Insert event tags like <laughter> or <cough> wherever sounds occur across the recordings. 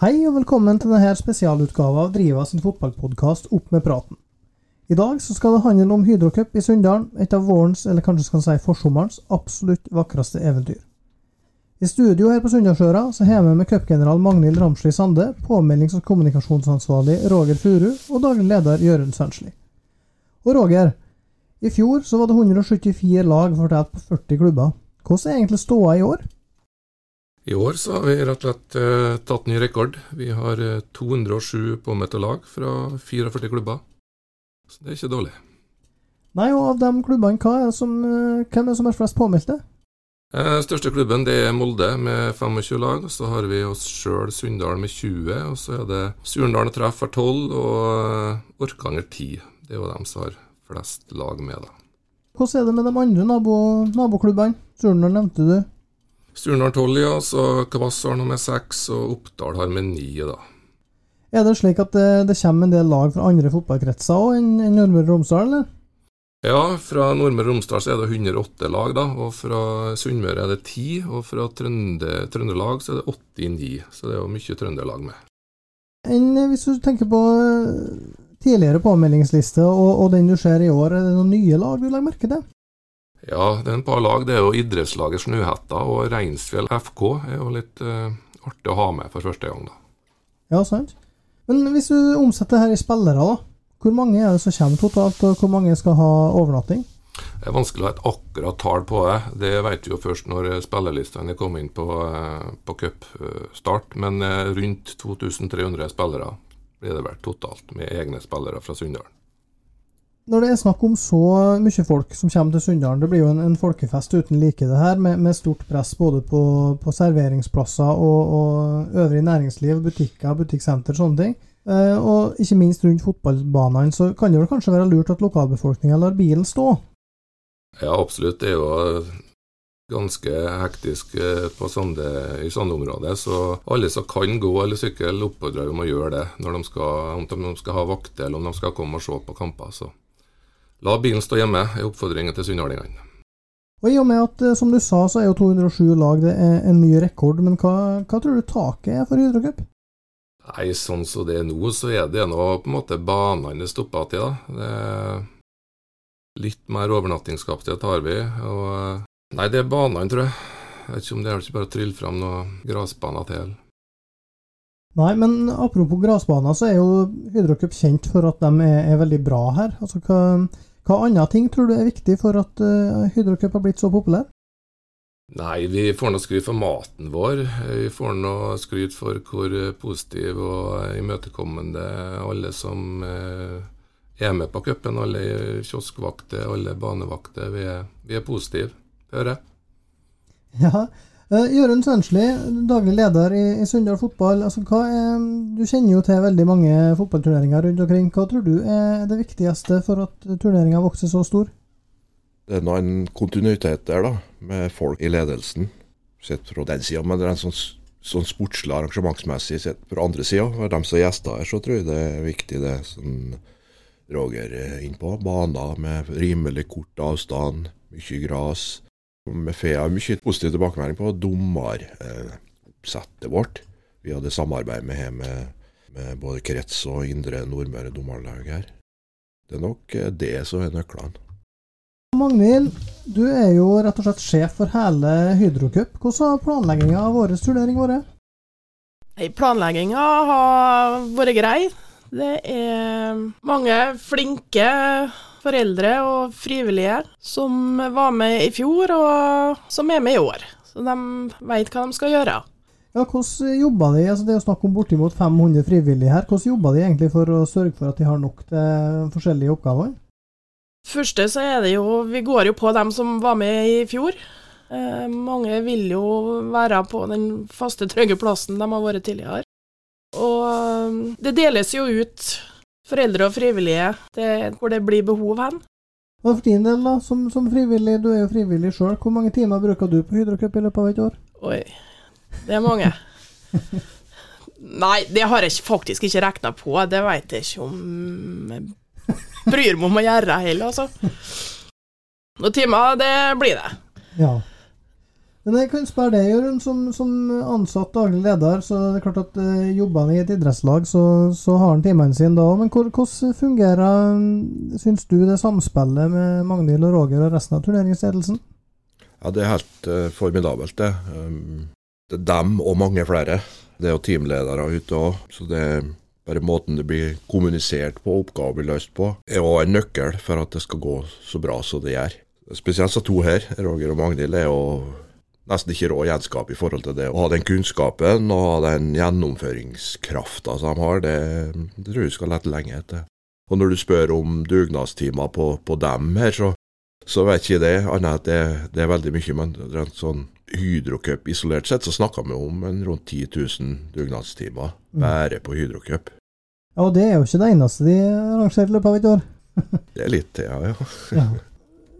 Hei og velkommen til denne spesialutgaven av Driva sin fotballpodkast Opp med praten. I dag skal det handle om Hydrocup i Sunndalen, et av vårens, eller kanskje skal si forsommerens, absolutt vakreste eventyr. I studio her på Sunndalsøra så har vi med cupgeneral Magnhild Ramsli Sande, påmeldings- og kommunikasjonsansvarlig Roger Furu og daglig leder Jørund Sønsli. Og Roger, i fjor så var det 174 lag fordelt på 40 klubber. Hvordan er egentlig ståa i år? I år så har vi rett og slett eh, tatt ny rekord. Vi har eh, 207 påmeldte lag fra 44 klubber. Så det er ikke dårlig. Nei, og av de klubbene, hva er som, eh, hvem er det som er flest påmeldte? Eh, største klubben det er Molde med 25 lag. Så har vi oss sjøl Sunndal med 20. Og så er det Surndalen Treff har 12 og eh, Orkanger 10. Det er jo dem som har flest lag med, da. Hvordan er det med de andre nabo, naboklubbene? Surndal nevnte du. Surndal 12, ja. Så Kvass har nummer 6, og Oppdal har med 9, da. Er det slik at det, det kommer en del lag fra andre fotballkretser òg enn en Nordmøre og Romsdal, eller? Ja, fra Nordmøre og Romsdal så er det 108 lag, da. Og fra Sunnmøre er det 10. Og fra Trønde, Trøndelag så er det 89. Så det er jo mye Trøndelag med. Enn eh, hvis du tenker på eh, tidligere påmeldingsliste og, og den du ser i år, er det noen nye lag du legger merke til? Ja, det er en par lag. Det er jo idrettslaget Snøhetta og Reinsfjell FK. er jo litt uh, artig å ha med for første gang, da. Ja, sant. Men hvis du omsetter her i spillere, da. Hvor mange er det som kommer totalt, og hvor mange skal ha overnatting? Det er vanskelig å ha et akkurat tall på det. Det vet vi jo først når spillerlistene er kommet inn på, eh, på cupstart. Men eh, rundt 2300 spillere blir det vel totalt, med egne spillere fra Sunndalen. Når det er snakk om så mye folk som kommer til Sunndalen, det blir jo en, en folkefest uten like det her, med, med stort press både på, på serveringsplasser og, og øvrig næringsliv, butikker, butikksenter, sånne ting. Eh, og ikke minst rundt fotballbanene, så kan det vel kanskje være lurt at lokalbefolkninga lar bilen stå? Ja, absolutt. Det er jo ganske hektisk eh, sånne, i sånne områder. Så alle som kan gå eller sykle, oppfordrer om å gjøre det når de skal, om de skal ha vakter eller om de skal komme og se på kamper. La bilen stå hjemme, er oppfordringen til sunnhordingene. Og i og med at, eh, som du sa, så er jo 207 lag det er en ny rekord, men hva, hva tror du taket er for Hydrocup? Nei, sånn som det er nå, så er det nå på en måte banene det stopper til. da. Det er litt mer overnattingskapasitet har vi. og Nei, det er banene, tror jeg. Jeg vet ikke om det er ikke bare å trylle fram noen gressbaner til. Nei, men apropos gressbaner, så er jo Hydrocup kjent for at de er, er veldig bra her. Altså, hva, hva andre ting tror du er viktig for at uh, Hydrocup har blitt så populær? Nei, vi får nå skryt for maten vår. Vi får nå skryt for hvor positiv og imøtekommende alle som eh, er med på cupen. Alle kioskvakter, alle banevakter. Vi er, vi er positive, hører jeg. <laughs> Ja. Uh, Jørund Svendsli, daglig leder i, i Sunndal fotball. Altså, er, du kjenner jo til veldig mange fotballturneringer rundt omkring. Hva tror du er det viktigste for at turneringa vokser så stor? Det er nå en kontinuitet der, da, med folk i ledelsen. Sett fra den sida. Men det er en sånn, sånn sportslig arrangementsmessig sett fra andre sida. For dem som er gjester her, så tror jeg det er viktig det som Roger er inne på. Baner med rimelig kort avstand, mye gras. Vi får mye positiv tilbakemelding på dommeroppsettet vårt. Vi hadde samarbeid med, med, med både krets og indre Nordmøre dommerlag her. Det er nok det som er nøklene. Magnhild, du er jo rett og slett sjef for hele Hydrocup. Hvordan har planlegginga av vår turnering vært? Planlegginga har vært grei. Det er mange flinke foreldre og frivillige som var med i fjor, og som er med i år. Så de veit hva de skal gjøre. Ja, Hvordan jobber de? Altså, det er jo snakk om bortimot 500 frivillige her. Hvordan jobber de egentlig for å sørge for at de har nok til forskjellige oppgaver? Første så er det jo Vi går jo på dem som var med i fjor. Eh, mange vil jo være på den faste, trygge plassen de har vært tidligere. Og eh, det deles jo ut foreldre og frivillige det, hvor det blir behov hen. Og for din del, da, som, som frivillig, du er jo frivillig sjøl, hvor mange timer bruker du på Hydrocup i løpet av et år? Oi, det er mange. Nei, det har jeg faktisk ikke regna på. Det veit jeg ikke om jeg bryr meg om å gjøre heller, altså. Noen timer, det blir det. Ja. Men jeg kan spørre deg, Jørund, som, som ansatt daglig leder, så det er klart at uh, jobber han i et idrettslag, så, så har han timene sine da. Men hvor, hvordan fungerer, syns du, det samspillet med Magnhild og Roger og resten av turneringsledelsen? Ja, det er helt uh, formidabelt, det. Um, det er dem og mange flere. Det er jo teamledere ute òg, så det er bare måten det blir kommunisert på, oppgaver blir løst på, er òg en nøkkel for at det skal gå så bra som det gjør. Spesielt så to her, Roger og Magnhild, er jo nesten ikke rå gjenskap i forhold til det. Å ha den kunnskapen og ha den gjennomføringskrafta som de har, det, det tror jeg skal lette lenge etter. Og når du spør om dugnadstimer på, på dem her, så, så vet ikke det, annet at det, det er veldig mye. Men rent sånn Hydrocup isolert sett, så snakker vi om en rundt 10 000 dugnadstimer bare på Hydrocup. Ja, og det er jo ikke det eneste de arrangerer i løpet av et år. Det er litt, til, ja. Ja.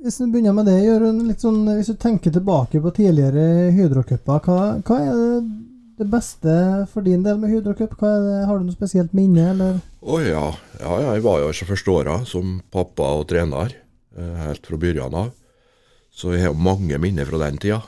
Hvis du begynner med det, Jørund, sånn, hvis du tenker tilbake på tidligere Hydrocuper, hva, hva er det, beste for din del med Hydrocup? Har du noe spesielt minne, eller? Å ja. ja, ja, jeg var jo ikke første åra som pappa og trener, eh, helt fra begynnelsen av. Så jeg har mange minner fra den tida.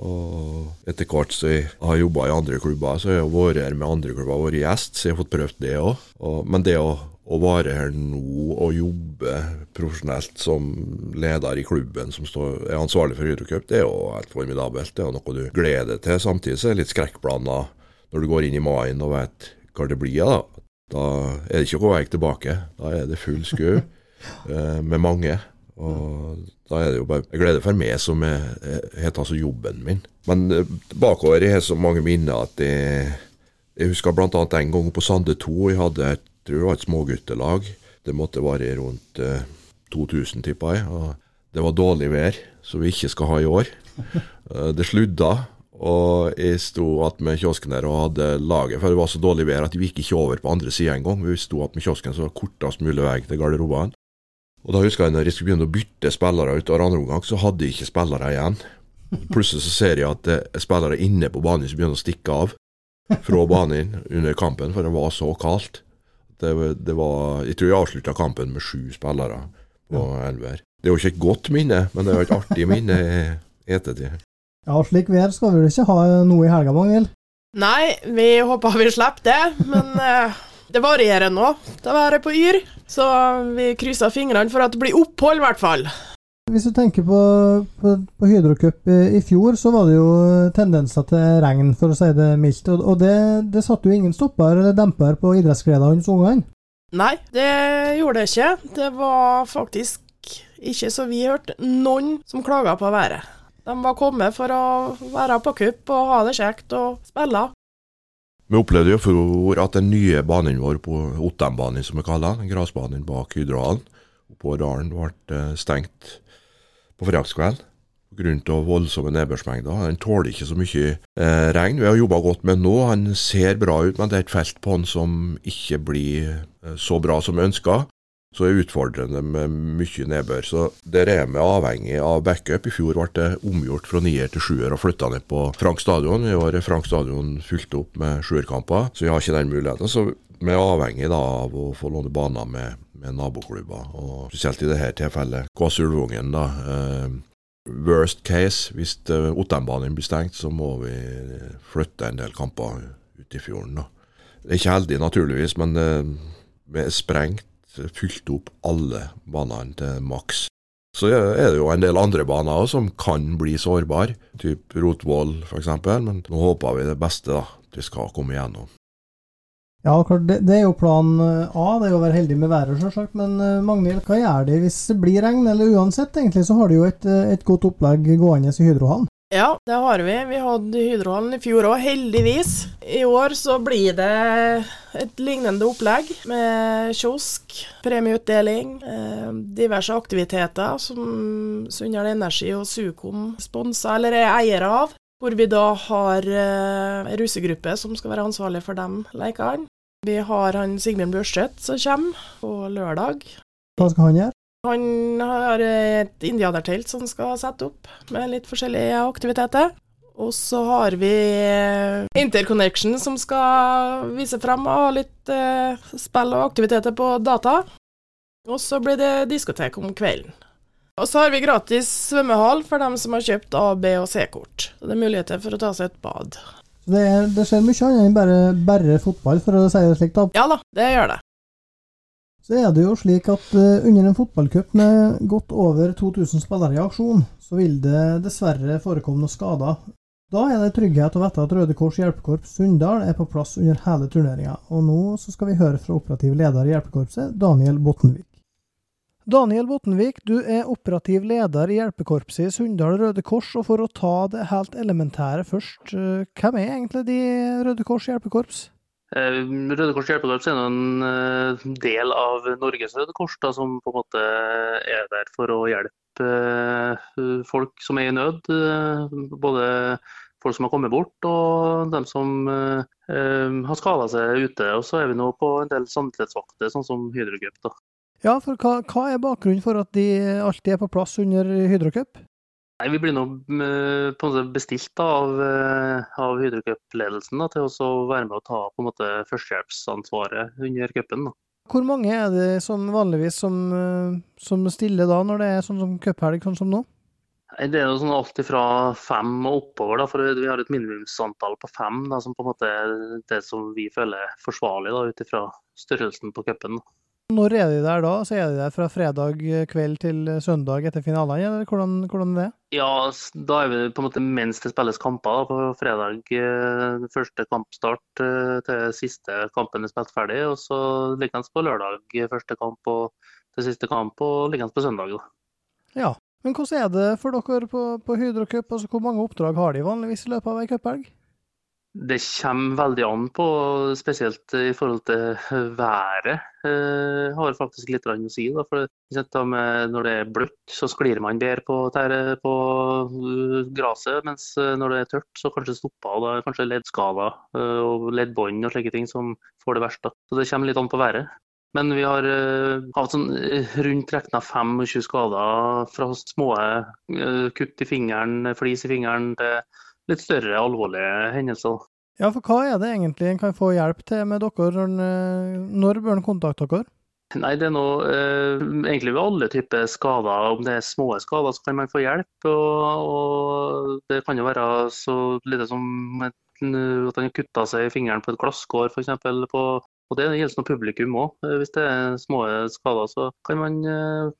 Og etter hvert som jeg har jobba i andre klubber, så jeg har vært her med andre klubber, vært gjest, så jeg har fått prøvd det òg. Men det å, å være her nå og jobbe profesjonelt som leder i klubben som står, er ansvarlig for Hydrocup, det er jo helt formidabelt. Det er jo noe du gleder deg til. Samtidig så er det litt skrekkblanda når du går inn i mai og vet hva det blir. Da Da er det ikke noen vei tilbake. Da er det full skau <laughs> eh, med mange. Og da er det jo bare Jeg gleder for meg som heter altså jobben min. Men eh, bakover jeg har så mange minner at jeg, jeg husker bl.a. en gang på Sande 2. Jeg hadde jeg tror det var et småguttelag. Det måtte være rundt eh, 2000, tippa jeg. Og det var dårlig vær, som vi ikke skal ha i år. <laughs> Eh, det sludda. Og jeg sto attmed kiosken der og hadde laget, for det var så dårlig vær at vi gikk ikke over på andre sida engang. Vi sto attmed kiosken så kortest mulig vei til garderobene. Og da husker jeg når jeg skulle begynne å bytte spillere ut av andre omgang, så hadde jeg ikke spillere igjen. Plutselig så ser jeg at det er spillere inne på banen som begynner å stikke av fra banen under kampen, for det var så kaldt. Det, det var, jeg tror jeg avslutta kampen med sju spillere på elver. Det er jo ikke et godt minne, men det er jo et artig minne i ettertid. Ja, slik vær skal vi vel ikke ha noe i helga, Magnhild? Nei, vi håper vi slipper det, men eh, det varierer nå. Det var på Yr, så vi krysser fingrene for at det blir opphold, i hvert fall. Hvis du tenker på, på, på Hydrocup i, i fjor, så var det jo tendenser til regn, for å si det mildt. Og, og det, det satte jo ingen stopper eller demper på idrettsgleden hans ungene. Nei, det gjorde det ikke. Det var faktisk ikke så vi hørte noen som klaga på været. De var kommet for å være på kupp og ha det kjekt og spille. Vi opplevde jo for at den nye banen vår på Ottenbanen, som vi kaller den, grasbanen bak Hydrohallen, på Dalen, ble stengt på fredagskvelden pga. voldsomme nedbørsmengder. Han tåler ikke så mye eh, regn. Vi har jobba godt med nå. Han ser bra ut, men det er et felt på han som ikke blir eh, så bra som ønska så er utfordrende med mye nedbør. Så der er vi avhengig av backup. I fjor ble det omgjort fra nier til sjuer og flytta ned på Frank stadion. I år er Frank stadion fylt opp med sjuerkamper, så vi har ikke den muligheten. Så vi er avhengig da av å få låne baner med, med naboklubber, og spesielt i dette tilfellet Kåsulvungen. da. Eh, worst case, hvis eh, Ottenbanen blir stengt, så må vi flytte en del kamper ut i fjorden. da. Det er ikke heldig, naturligvis, men eh, vi er sprengt fylt opp alle banene til maks. Så er det jo en del andre baner som kan bli sårbare, typ Rotvoll f.eks., men nå håper vi det beste, da. At vi skal komme igjennom. Ja, det, det er jo plan A, det er jo å være heldig med været, selvsagt. Men eh, Magnhild, hva gjør de hvis det blir regn? Eller uansett, egentlig, så har de jo et, et godt opplegg gående i Hydrohallen. Ja, det har vi. Vi hadde Hydrohallen i fjor òg, heldigvis. I år så blir det et lignende opplegg med kiosk, premieutdeling, eh, diverse aktiviteter som Sunndal Energi og Sukom sponser eller er eiere av. Hvor vi da har ei russegruppe som skal være ansvarlig for de lekene. Vi har han Sigbjørn Børstvedt som kommer på lørdag. Hva skal han gjøre? Han har et indianertelt som skal sette opp, med litt forskjellige aktiviteter. Og så har vi eh, Interconnection som skal vise frem og ha litt eh, spill og aktiviteter på data. Og så blir det diskotek om kvelden. Og så har vi gratis svømmehall for dem som har kjøpt A-, B- og C-kort. Så det er muligheter for å ta seg et bad. Det, er, det skjer mye annet enn bare, bare fotball, for å si det slik. da. Ja da, det gjør det. Så er det jo slik at uh, under en fotballcup med godt over 2000 spillere i aksjon, så vil det dessverre forekomme noen skader. Da er det trygghet å vite at Røde Kors hjelpekorps Sunndal er på plass under hele turneringa. Og nå så skal vi høre fra operativ leder i hjelpekorpset, Daniel Bottenvik. Daniel Bottenvik, du er operativ leder i hjelpekorpset i Sunndal Røde Kors. Og for å ta det helt elementære først, uh, hvem er egentlig de Røde Kors hjelpekorps? Eh, Røde Kors hjelpekorps er en eh, del av Norges Røde Kors, da, som på en måte er der for å hjelpe eh, folk som er i nød. Både folk som har kommet bort, og dem som har skada seg ute. Og så er vi nå på en del samtidighetsvakter, sånn som Hydrocup. Ja, for hva, hva, er bakgrunnen for at de alltid er på plass under Hydrocup? Nei, Vi blir nå på en måte bestilt av, av Hydrocup-ledelsen til å være med å ta på en måte førstehjelpsansvaret under cupen. Hvor mange er det som vanligvis som, som stiller da, når det er sånn som cuphelg, sånn som nå? Det er jo sånn alt fra fem og oppover. da, for Vi har et minimumsantall på fem, da, som på en måte er det som vi føler forsvarlig ut ifra størrelsen på cupen. Når er de der da? Så er de der fra fredag kveld til søndag etter finalene, eller hvordan, hvordan er det? Ja, da er vi på en måte mens det spilles kamper. da, På fredag første kampstart til siste kampen er spilt ferdig. Og så likeens på lørdag første kamp og til siste kamp, og likeens på søndag. da. Ja, men hvordan er det for dere på, på Hydro Cup? Altså, hvor mange oppdrag har de vanligvis i løpet av ei cuphelg? Det kommer veldig an på, spesielt i forhold til været. Eh, har faktisk litt å si. Da, for Når det er bløtt, så sklir man bedre på, på gresset. Mens når det er tørt, så kanskje stopper. og Da er kanskje leddskader og leddbånd og slike ting som får det verst. Da. Så det kommer litt an på været. Men vi har uh, hatt sånn rundt regna 25 skader fra små uh, kutt i fingeren, flis i fingeren, til litt større alvorlige hendelser. Ja, for hva er det egentlig en kan få hjelp til med dere? Når bør en kontakte dere? Nei, det er noe, eh, egentlig ved alle typer skader. Om det er små skader, så kan man få hjelp. Og, og det kan jo være så lite som at han har kutta seg i fingeren på et glasskår, f.eks. Og Det gjelder noe publikum òg. Hvis det er små skader, så kan man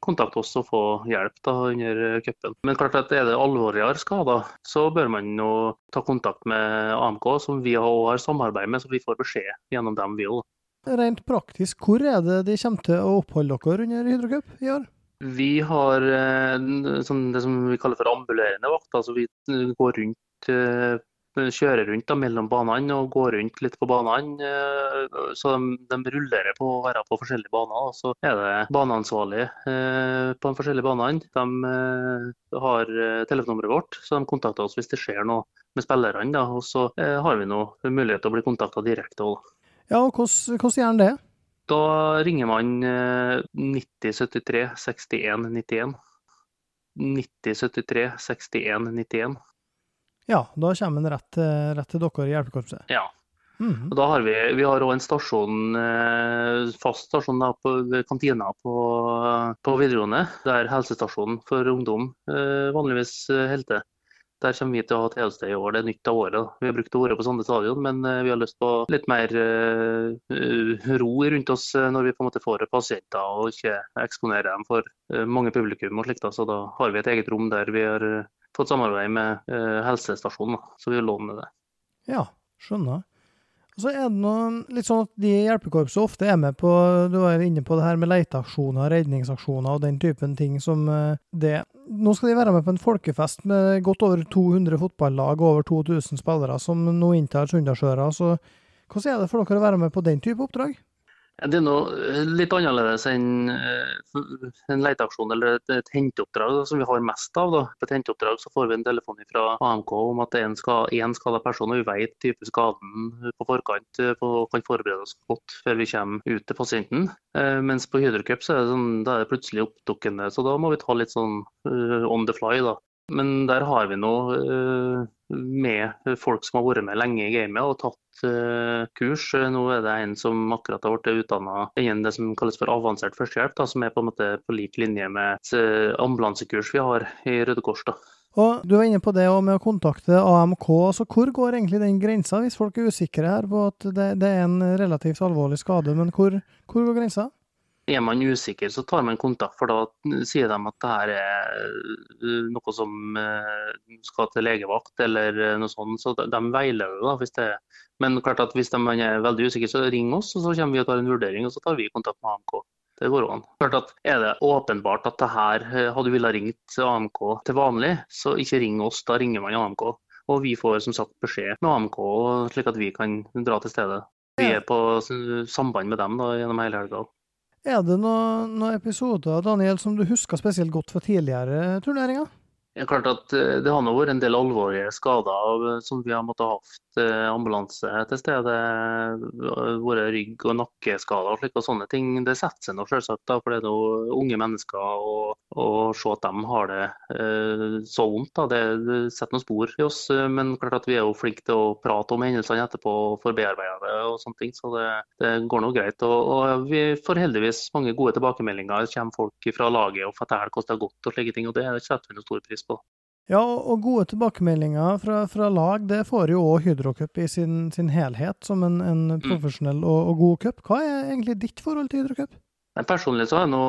kontakte oss og få hjelp da, under cupen. Men klart at er det alvorligere skader, så bør man jo ta kontakt med AMK, som vi har samarbeid med, så vi får beskjed gjennom dem vi òg. Rent praktisk, hvor er det de kommer til å oppholde dere under Hydrocup i år? Vi har det som vi kaller for ambulerende vakt. altså Vi går rundt kjører rundt da, mellom banene og går rundt litt på banene. Så de, de rullerer på å være på forskjellige baner. Og så er det baneansvarlige eh, på de forskjellige banene. De eh, har telefonnummeret vårt, så de kontakter oss hvis det skjer noe med spillerne. Og så eh, har vi nå mulighet til å bli kontakta direkte òg. Ja, og hvordan, hvordan gjør en det? Da ringer man 9073 61 91. 9073 61 91. Ja, da kommer en rett, rett til dere i hjelpekorpset? Ja. Mm. Og da har vi, vi har òg en stasjon, fast stasjon på kantina på, på videregående, der helsestasjonen for ungdom vanligvis holder til. Der kommer vi til å ha tjeneste i år. Det er nytt av året. Vi har brukt året på Sande stadion, men vi har lyst på litt mer ro rundt oss når vi på en måte får pasienter og ikke eksponerer dem for mange publikum. og slikt. Så da har vi et eget rom der vi har fått samarbeid med uh, helsestasjonen, så vi låner det. Ja, skjønner. Og så er det noe litt sånn at de i hjelpekorpset ofte er med på Du var inne på det her med leteaksjoner, redningsaksjoner og den typen ting som eh, det. Nå skal de være med på en folkefest med godt over 200 fotballag og over 2000 spillere som nå inntar Sunndalsøra. Så hvordan er det for dere å være med på den type oppdrag? Det er noe eh, litt annerledes enn eh, en leteaksjon eller et, henteoppdrag som vi har mest av. Da. På et henteoppdrag så får vi en telefon fra AMK om at en skada person, og vi vet type skaden på forkant og eh, kan forberede oss godt før vi kommer ut til pasienten. Mens på Hydrocup så er det, sånn, det plutselig oppdukkende, så da må vi ta litt sånn on the fly. da. Men der har vi nå med folk som har vært med lenge i gamet og tatt Eh, kurs. Nå er det en som akkurat har blitt utdanna innen det som kalles for avansert førstehjelp, da, som er på en måte på lik linje med et eh, ambulansekurs vi har i Røde Kors. da. Og Du var inne på det med å kontakte AMK. altså Hvor går egentlig den grensa, hvis folk er usikre her på at det, det er en relativt alvorlig skade? Men hvor, hvor går grensa? Er man usikker, så tar man kontakt, for da sier de at det her er eh, noe som skal til legevakt eller noe sånt. Så de veileder da, hvis det er men klart at hvis de er veldig usikker, så ring oss, og så kommer vi og tar en vurdering, og så tar vi kontakt med AMK. Det går an. Klart at Er det åpenbart at det her eh, hadde du villet ringt AMK til vanlig, så ikke ring oss, da ringer man AMK. Og vi får som sagt beskjed med AMK, slik at vi kan dra til stedet. Vi er på samband med dem da, gjennom hele helga. Er det noen, noen episoder Daniel, som du husker spesielt godt fra tidligere turneringer? Det er klart at eh, det har vært en del alvorlige skader eh, som vi har måttet ha hatt eh, ambulanse til stede. Våre rygg- og nakkeskader og, slik, og sånne ting. Det setter seg nå selvsagt, da, for det er jo unge mennesker. Og se at de har det eh, så vondt, da, det, det, setter noen spor i oss. Men klart at vi er jo flinke til å prate om hendelsene etterpå og forbearbeide det. og sånne ting, Så det, det går nå greit. Og, og, vi får heldigvis mange gode tilbakemeldinger. Det kommer folk fra laget og forteller hvordan det har gått og slike ting. og Det setter vi noe stor pris pris på. Ja, og gode tilbakemeldinger fra, fra lag, det får jo òg Hydrocup i sin, sin, helhet, som en, en mm. profesjonell og, og, god cup. Hva er egentlig ditt forhold til Hydrocup? Personlig så har jeg nå,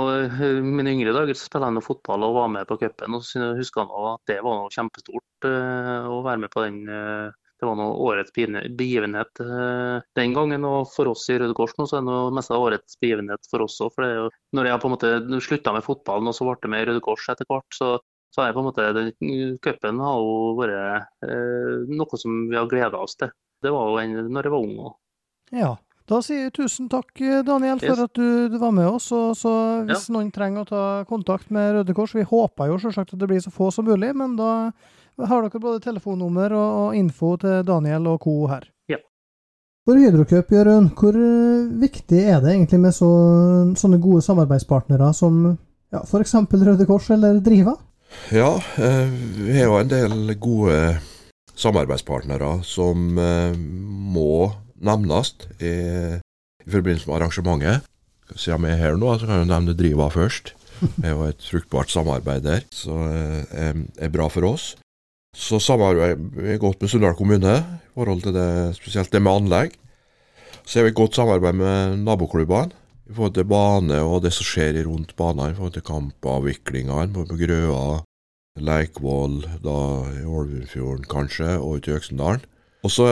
mine yngre dager så spilte jeg noe fotball og var med på cupen. Og så husker jeg at det var noe kjempestort uh, å være med på den. Uh, det var noe årets begivenhet den gangen. Og for oss i Røde Kors nå, så er det noe mest av årets begivenhet for oss òg. For det er jo, når jeg på en måte slutta med fotballen og så ble det med i Røde Kors etter hvert, så så er på en måte den cupen har jo vært eh, noe som vi har gleda oss til. Det var jo en når jeg var ung. Også. Ja. Da sier jeg tusen takk, Daniel, for yes. at du, du, var med oss. Og så hvis ja. noen trenger å ta kontakt med Røde Kors Vi håper jo selvsagt at det blir så få som mulig, men da har dere både telefonnummer og, og info til Daniel og co. her. Ja. For Hydrocup, Jørund, hvor viktig er det egentlig med så, sånne gode samarbeidspartnere som ja, f.eks. Røde Kors eller Driva? Ja, eh, vi har jo en del gode samarbeidspartnere som eh, må nevnes i, i forbindelse med arrangementet. Siden vi er her nå, så kan jeg nevne Driva først. Det er jo et fruktbart samarbeid der, det eh, er bra for oss. Så samarbeider vi godt med Sunndal kommune i forhold til det, spesielt det med anlegg. Så har vi godt samarbeid med naboklubbene i forhold til bane og det som skjer rundt banen, i forhold til kampavviklingene på, på Grøa, Leikvoll, da i Ålvundfjorden kanskje, og ut i Øksendalen. Og så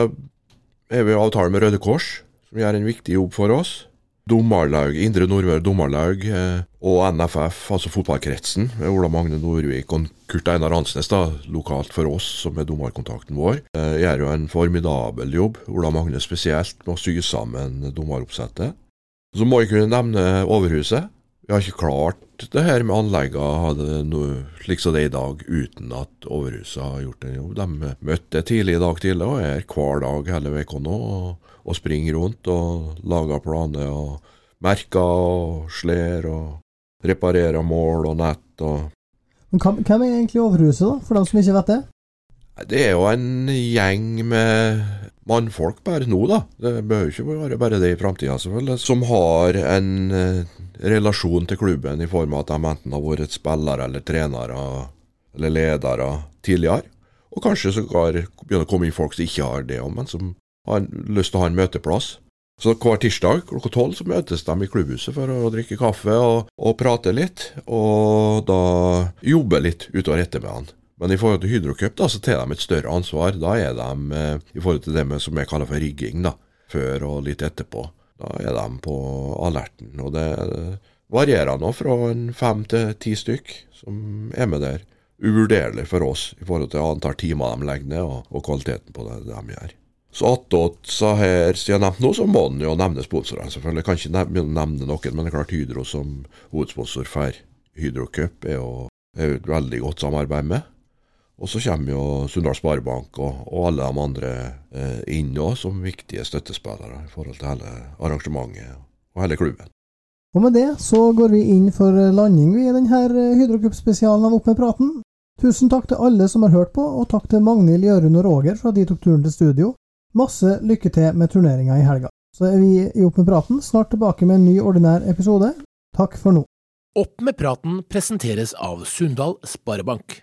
er vi i avtale med Røde Kors, som gjør en viktig jobb for oss. Dommerlaug, Indre Nordmøre Dommerlaug eh, og NFF, altså fotballkretsen, med Ola Magne Nordvik og Kurt Einar Hansnes, da, lokalt for oss, som er dommerkontakten vår, eh, gjør jo en formidabel jobb. Ola Magne spesielt, med å sy sammen dommeroppsettet. Så må jeg kunne nevne Overhuset. Vi har ikke klart det her med anleggene slik som det er i dag, uten at Overhuset har gjort en jobb. De møtte tidlig i dag tidlig og er hver dag hele uka nå og, og, springer rundt og lager planer og merker og slår og reparerer mål og nett og Men Hvem er egentlig Overhuset, da, for dem som ikke vet det? Det er jo en gjeng med mannfolk bare nå, da. Det behøver ikke være bare det i framtida, selvfølgelig. Som har en eh, relasjon til klubben i form av at de enten har vært spillere eller trenere eller ledere tidligere. Og kanskje sågar begynner å komme inn folk som ikke har det, men som har lyst til å ha en møteplass. Så hver tirsdag klokka tolv så møtes de i klubbhuset for å drikke kaffe og, og prate litt, og da jobbe litt utover etter med han. Men i forhold til Hydrocup da, så tar de et større ansvar. Da er de eh, i forhold til det med, som jeg kaller for rigging. da. før og litt etterpå. Da er de på alerten. Og det varierer nå fra fem til ti stykk som er med der. Uvurderlig for oss i forhold til antall timer de legger ned, og, og kvaliteten på det de gjør. Så attåt her, siden jeg nevnte noe, så må en jo nevne sponsorene. selvfølgelig. Jeg kan ikke nevne, nevne noen, men det er klart Hydro som hovedsponsor for Hydrocup er jo er et veldig godt samarbeid med. Og så kommer jo Sunndal Sparebank og, og, alle de andre eh, inn òg som viktige støttespillere i forhold til hele arrangementet og hele klubben. Og med det så går vi inn for landing i denne Hydrocup-spesialen av Opp med praten. Tusen takk til alle som har hørt på, og takk til Magnhild, Jørund og Roger for at de tok turen til studio. Masse lykke til med turneringa i helga. Så er vi i Opp med praten snart tilbake med en ny ordinær episode. Takk for nå. Opp med praten presenteres av Sunndal Sparebank.